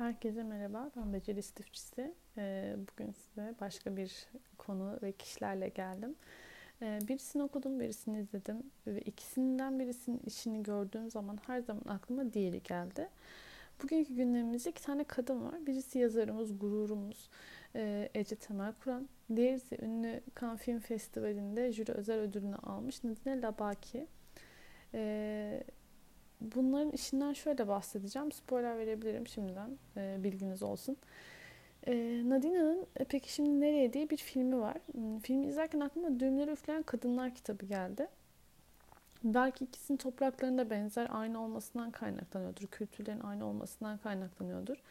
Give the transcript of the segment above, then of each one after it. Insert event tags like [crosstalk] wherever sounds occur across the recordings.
Herkese merhaba, ben Beceri İstifçisi. Ee, bugün size başka bir konu ve kişilerle geldim. Ee, birisini okudum, birisini izledim ve ikisinden birisinin işini gördüğüm zaman her zaman aklıma diğeri geldi. Bugünkü gündemimizde iki tane kadın var. Birisi yazarımız, gururumuz e, Ece Temel Kur'an. Diğeri ünlü Cannes Film Festivali'nde jüri özel ödülünü almış Nadine Labaki. Ee, bunların işinden şöyle bahsedeceğim. Spoiler verebilirim şimdiden. E, bilginiz olsun. E, Nadina'nın e, Peki Şimdi Nereye diye bir filmi var. Hmm, filmi izlerken aklıma Düğümleri Üfleyen Kadınlar kitabı geldi. Belki ikisinin topraklarında benzer aynı olmasından kaynaklanıyordur. Kültürlerin aynı olmasından kaynaklanıyordur.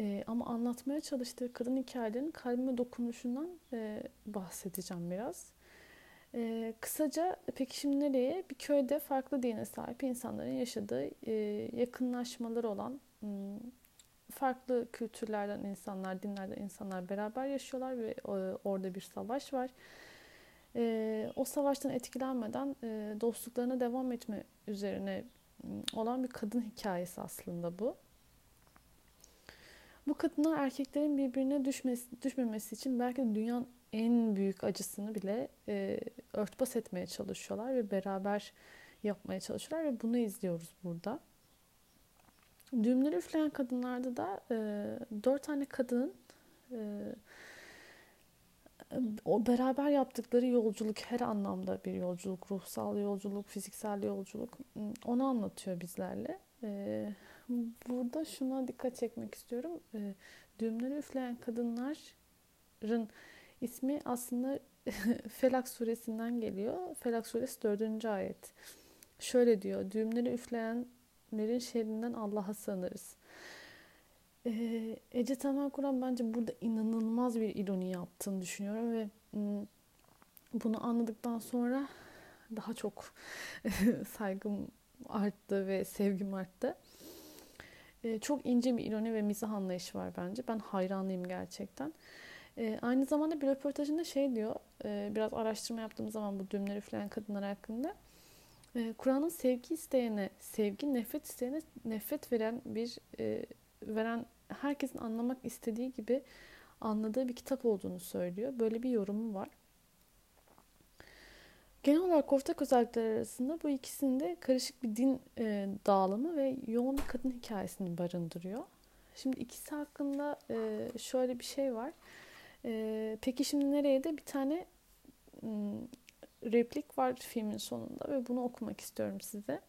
E, ama anlatmaya çalıştığı kadın hikayelerinin kalbime dokunuşundan e, bahsedeceğim biraz. Ee, kısaca peki şimdi nereye? Bir köyde farklı dine sahip insanların yaşadığı e, yakınlaşmaları olan hmm, farklı kültürlerden insanlar, dinlerden insanlar beraber yaşıyorlar ve e, orada bir savaş var. E, o savaştan etkilenmeden e, dostluklarına devam etme üzerine hmm, olan bir kadın hikayesi aslında bu. Bu kadınlar erkeklerin birbirine düşmesi, düşmemesi için belki de dünyanın en büyük acısını bile e, örtbas etmeye çalışıyorlar ve beraber yapmaya çalışıyorlar ve bunu izliyoruz burada. Düğümleri üfleyen kadınlarda da e, dört tane kadının e, o beraber yaptıkları yolculuk her anlamda bir yolculuk, ruhsal yolculuk, fiziksel yolculuk onu anlatıyor bizlerle. E, burada şuna dikkat çekmek istiyorum. E, düğümleri üfleyen kadınların ismi aslında [laughs] Felak suresinden geliyor. Felak suresi 4. ayet. Şöyle diyor. Düğümleri üfleyenlerin şerrinden Allah'a sığınırız. Ee, Ece Temel Kur'an bence burada inanılmaz bir ironi yaptığını düşünüyorum ve bunu anladıktan sonra daha çok [laughs] saygım arttı ve sevgim arttı. Ee, çok ince bir ironi ve mizah anlayışı var bence. Ben hayranıyım gerçekten. E, aynı zamanda bir röportajında şey diyor, e, biraz araştırma yaptığım zaman bu düğümleri üfleyen kadınlar hakkında. E, Kur'an'ın sevgi isteyene, sevgi nefret isteyene nefret veren bir e, veren herkesin anlamak istediği gibi anladığı bir kitap olduğunu söylüyor. Böyle bir yorumu var. Genel olarak ortak özellikler arasında bu ikisinde karışık bir din e, dağılımı ve yoğun bir kadın hikayesini barındırıyor. Şimdi ikisi hakkında e, şöyle bir şey var. Ee, peki şimdi nereye de bir tane hmm, replik var filmin sonunda ve bunu okumak istiyorum size.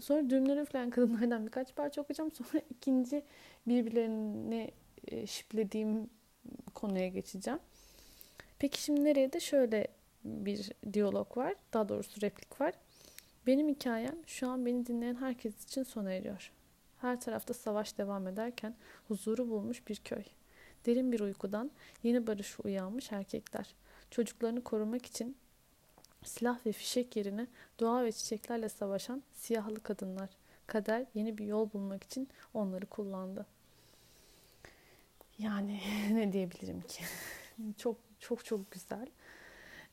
Sonra düğümleri üfleyen kadınlardan birkaç parça okuyacağım. [laughs] Sonra ikinci birbirlerini e, şiplediğim konuya geçeceğim. Peki şimdi nereye de şöyle bir diyalog var. Daha doğrusu replik var. Benim hikayem şu an beni dinleyen herkes için sona eriyor. Her tarafta savaş devam ederken huzuru bulmuş bir köy. Derin bir uykudan yeni barışa uyanmış erkekler. Çocuklarını korumak için silah ve fişek yerine doğa ve çiçeklerle savaşan siyahlı kadınlar. Kader yeni bir yol bulmak için onları kullandı. Yani [laughs] ne diyebilirim ki? [laughs] çok çok çok güzel.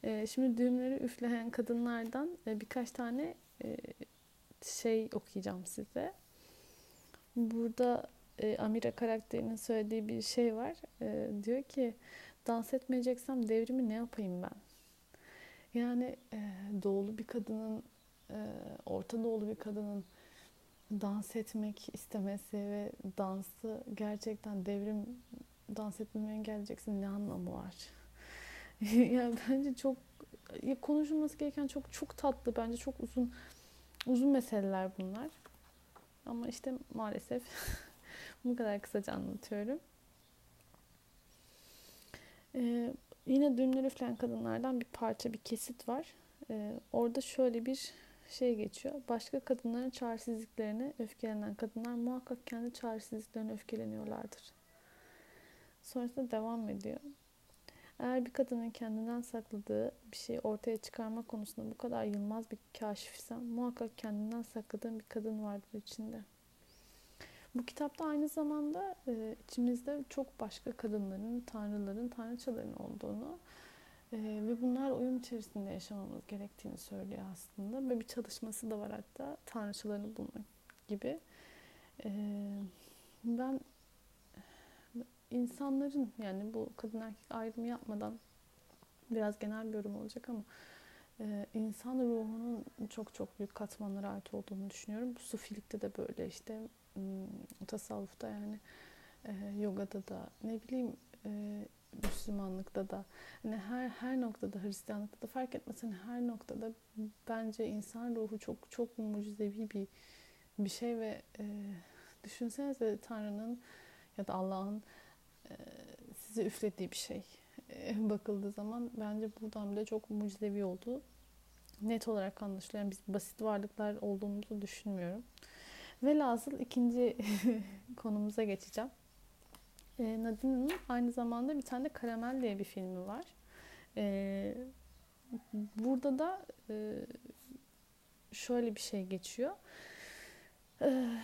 Ee, şimdi düğümleri üfleyen kadınlardan e, birkaç tane e, şey okuyacağım size. Burada e, Amira karakterinin söylediği bir şey var. E, diyor ki dans etmeyeceksem devrimi ne yapayım ben? Yani e, doğulu bir kadının, e, Orta Doğulu bir kadının dans etmek istemesi ve dansı gerçekten devrim dans etmemi engelleyeceksin ne anlamı var? [laughs] yani bence çok ya konuşulması gereken çok çok tatlı bence çok uzun uzun meseleler bunlar. Ama işte maalesef [laughs] Bu kadar kısaca anlatıyorum. Ee, yine düğümleri üfleyen kadınlardan bir parça, bir kesit var. Ee, orada şöyle bir şey geçiyor. Başka kadınların çaresizliklerine öfkelenen kadınlar muhakkak kendi çaresizliklerine öfkeleniyorlardır. Sonrasında devam ediyor. Eğer bir kadının kendinden sakladığı bir şeyi ortaya çıkarma konusunda bu kadar yılmaz bir kaşifsen muhakkak kendinden sakladığın bir kadın vardır içinde. Bu kitapta aynı zamanda e, içimizde çok başka kadınların, tanrıların, tanrıçaların olduğunu e, ve bunlar uyum içerisinde yaşamamız gerektiğini söylüyor aslında. Ve bir çalışması da var hatta tanrıçalarını bulmak gibi. E, ben insanların yani bu kadın erkek ayrımı yapmadan biraz genel bir yorum olacak ama e, insan ruhunun çok çok büyük katmanlara ait olduğunu düşünüyorum. Bu sufilikte de böyle işte tasavvufta yani e, yogada da ne bileyim e, Müslümanlıkta da hani her her noktada Hristiyanlıkta da fark etmez hani her noktada bence insan ruhu çok çok mucizevi bir bir şey ve e, düşünsenize Tanrı'nın ya da Allah'ın e, size üflediği bir şey e, [laughs] bakıldığı zaman bence buradan bile çok mucizevi olduğu net olarak anlaşılıyor. Yani biz basit varlıklar olduğumuzu düşünmüyorum. Velhasıl ikinci [laughs] konumuza geçeceğim. E, Nadine'nin aynı zamanda bir tane de Karamel diye bir filmi var. E, burada da e, şöyle bir şey geçiyor. E,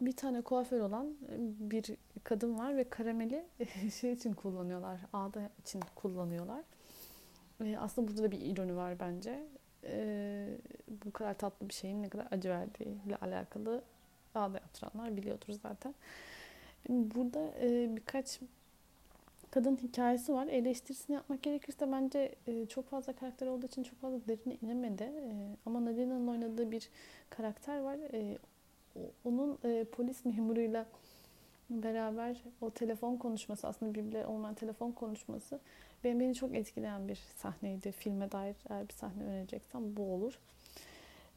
bir tane kuaför olan bir kadın var ve karameli [laughs] şey için kullanıyorlar. Ağda için kullanıyorlar. Aslında burada da bir ironi var bence. E, bu kadar tatlı bir şeyin ne kadar acı verdiğiyle alakalı ağda yaptıranlar biliyordur zaten. Burada e, birkaç kadın hikayesi var. Eleştirisini yapmak gerekirse bence e, çok fazla karakter olduğu için çok fazla derine inemedi. E, ama Nadina'nın oynadığı bir karakter var. E, onun e, polis memuruyla beraber o telefon konuşması aslında birbirleri olmayan telefon konuşması benim beni çok etkileyen bir sahneydi. Filme dair eğer bir sahne önereceksem bu olur.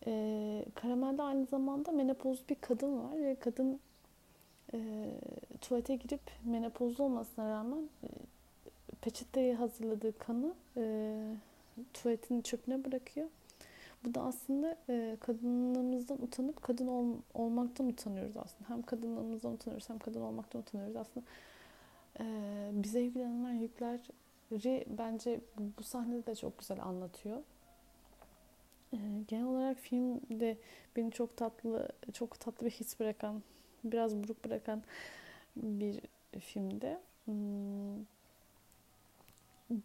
E, Karamel'de aynı zamanda menopozlu bir kadın var ve kadın e, tuvalete girip menopozlu olmasına rağmen e, peçeteye hazırladığı kanı e, tuvaletin çöpüne bırakıyor. Bu da aslında e, kadınlığımızdan utanıp kadın ol, olmaktan utanıyoruz aslında. Hem kadınlığımızdan utanıyoruz hem kadın olmaktan utanıyoruz. Aslında e, bize yüklenilen yükleri bence bu sahnede de çok güzel anlatıyor. E, genel olarak filmde beni çok tatlı, çok tatlı bir his bırakan biraz buruk bırakan bir filmde. Hmm.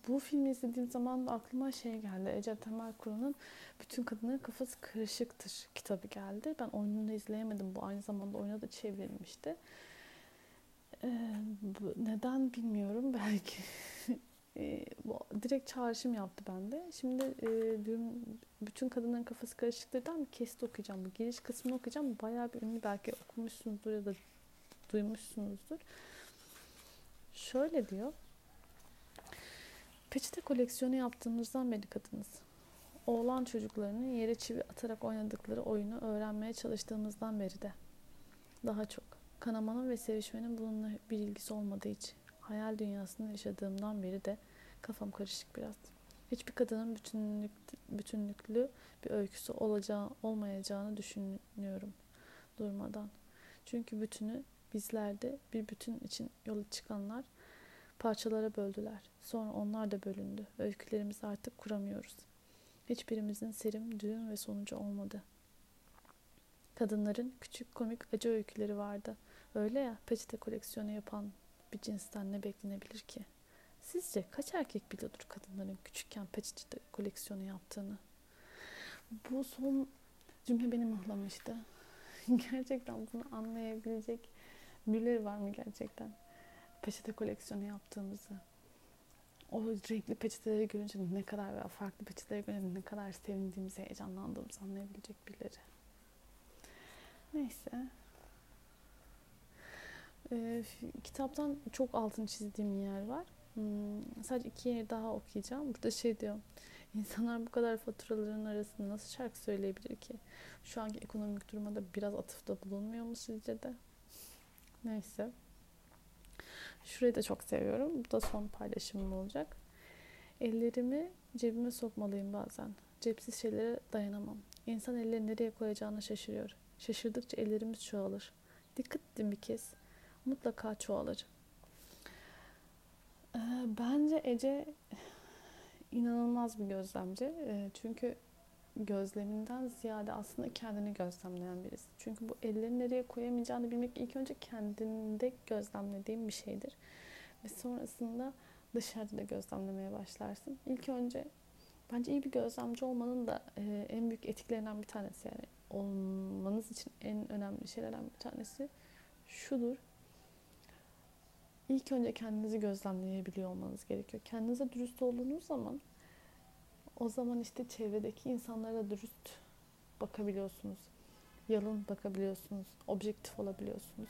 Bu filmi izlediğim zaman da aklıma şey geldi. Ece Temel Kur'an'ın Bütün Kadınların Kafası Karışıktır kitabı geldi. Ben oyununu izleyemedim. Bu aynı zamanda oyuna da çevrilmişti. Ee, neden bilmiyorum. [laughs] Belki e, bu, direkt çağrışım yaptı bende. Şimdi e, dün bütün kadınların kafası karışıktırdan bir kesit okuyacağım. Bu giriş kısmını okuyacağım. Bayağı bir ünlü belki okumuşsunuzdur ya da duymuşsunuzdur. Şöyle diyor. Peçete koleksiyonu yaptığımızdan beri kadınız. Oğlan çocuklarının yere çivi atarak oynadıkları oyunu öğrenmeye çalıştığımızdan beri de. Daha çok. Kanamanın ve sevişmenin bununla bir ilgisi olmadığı için. Hayal dünyasında yaşadığımdan beri de kafam karışık biraz. Hiçbir kadının bütünlük, bütünlüklü bir öyküsü olacağı, olmayacağını düşünüyorum durmadan. Çünkü bütünü bizlerde bir bütün için yola çıkanlar parçalara böldüler. Sonra onlar da bölündü. Öykülerimizi artık kuramıyoruz. Hiçbirimizin serim, düğün ve sonucu olmadı. Kadınların küçük komik acı öyküleri vardı. Öyle ya peçete koleksiyonu yapan bir cinsten ne beklenebilir ki? Sizce kaç erkek biliyordur kadınların küçükken peçete koleksiyonu yaptığını? Bu son cümle beni mıhlamıştı. [laughs] gerçekten bunu anlayabilecek birileri var mı gerçekten? Peçete koleksiyonu yaptığımızı. O renkli peçeteleri görünce ne kadar veya farklı peçeteleri görünce ne kadar sevindiğimizi, heyecanlandığımızı anlayabilecek birileri. Neyse. Ee, kitaptan çok altın çizdiğim yer var. Hmm, sadece iki yer daha okuyacağım. Burada şey diyor. İnsanlar bu kadar faturaların arasında nasıl şarkı söyleyebilir ki? Şu anki ekonomik duruma da biraz atıfta bulunmuyor mu sizce de? Neyse. Şurayı da çok seviyorum. Bu da son paylaşımım olacak. Ellerimi cebime sokmalıyım bazen. Cepsiz şeylere dayanamam. İnsan elleri nereye koyacağını şaşırıyor. Şaşırdıkça ellerimiz çoğalır. Dikkat edin bir kez. Mutlaka çoğalır. Ee, bence Ece inanılmaz bir gözlemci. Ee, çünkü gözleminden ziyade aslında kendini gözlemleyen birisi. Çünkü bu elleri nereye koyamayacağını bilmek ilk önce kendinde gözlemlediğim bir şeydir. Ve sonrasında dışarıda da gözlemlemeye başlarsın. İlk önce bence iyi bir gözlemci olmanın da e, en büyük etkilerinden bir tanesi yani olmanız için en önemli şeylerden bir tanesi şudur. İlk önce kendinizi gözlemleyebiliyor olmanız gerekiyor. Kendinize dürüst olduğunuz zaman o zaman işte çevredeki insanlara dürüst bakabiliyorsunuz. Yalın bakabiliyorsunuz. Objektif olabiliyorsunuz.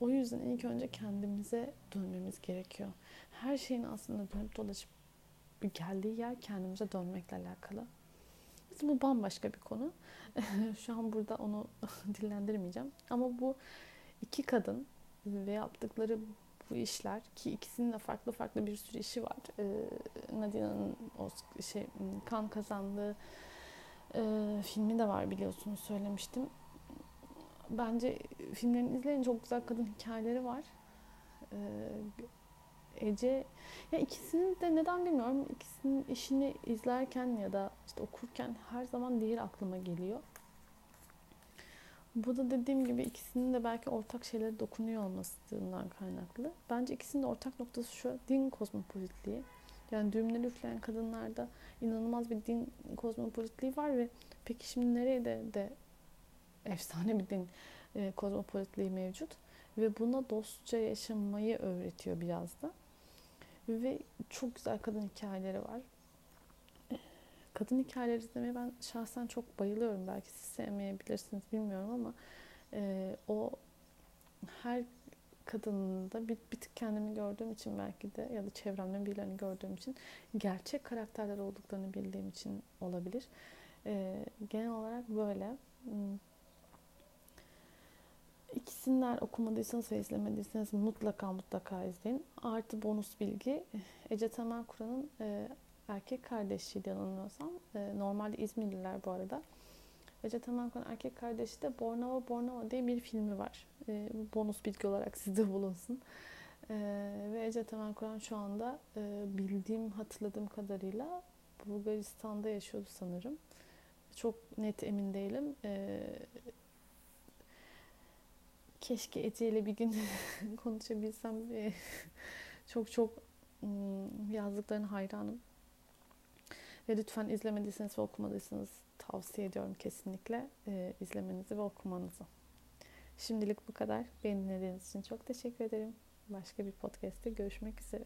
O yüzden ilk önce kendimize dönmemiz gerekiyor. Her şeyin aslında dönüp dolaşıp geldiği yer kendimize dönmekle alakalı. Bu bambaşka bir konu. [laughs] Şu an burada onu [laughs] dillendirmeyeceğim. Ama bu iki kadın ve yaptıkları bu işler ki ikisinin de farklı farklı bir sürü işi var. Ee, Nadia'nın o şey kan kazandığı e, filmi de var biliyorsunuz söylemiştim. Bence filmlerini izleyin çok güzel kadın hikayeleri var. Ee, Ece ya ikisinin de neden bilmiyorum ikisinin işini izlerken ya da işte okurken her zaman diğer aklıma geliyor. Bu da dediğim gibi ikisinin de belki ortak şeylere dokunuyor olmasından kaynaklı. Bence ikisinin de ortak noktası şu din kozmopolitliği. Yani düğümleri üfleyen kadınlarda inanılmaz bir din kozmopolitliği var ve peki şimdi nereye de, de efsane bir din e, kozmopolitliği mevcut. Ve buna dostça yaşamayı öğretiyor biraz da. Ve çok güzel kadın hikayeleri var. Kadın hikayeleri izlemeye ben şahsen çok bayılıyorum. Belki siz sevmeyebilirsiniz bilmiyorum ama e, o her kadında bir, bir tık kendimi gördüğüm için belki de ya da çevremden birilerini gördüğüm için gerçek karakterler olduklarını bildiğim için olabilir. E, genel olarak böyle. Hmm. İkisinden okumadıysanız ve izlemediyseniz mutlaka mutlaka izleyin. Artı bonus bilgi Ece Temel Kur'an'ın e, erkek kardeşiydi yanılmıyorsam. E, normalde İzmirliler bu arada. Ece Temel Kur'an erkek kardeşi de Bornova Bornova diye bir filmi var. E, bonus bilgi olarak [laughs] sizde bulunsun. E, ve Ece Temel Kur'an şu anda e, bildiğim hatırladığım kadarıyla Bulgaristan'da yaşıyordu sanırım. Çok net emin değilim. E, keşke Ece ile bir gün [laughs] konuşabilsem. [laughs] çok çok yazdıklarına hayranım. Ve lütfen izlemediyseniz ve okumadıysanız tavsiye ediyorum kesinlikle e, izlemenizi ve okumanızı. Şimdilik bu kadar. Beni dinlediğiniz için çok teşekkür ederim. Başka bir podcast'te görüşmek üzere.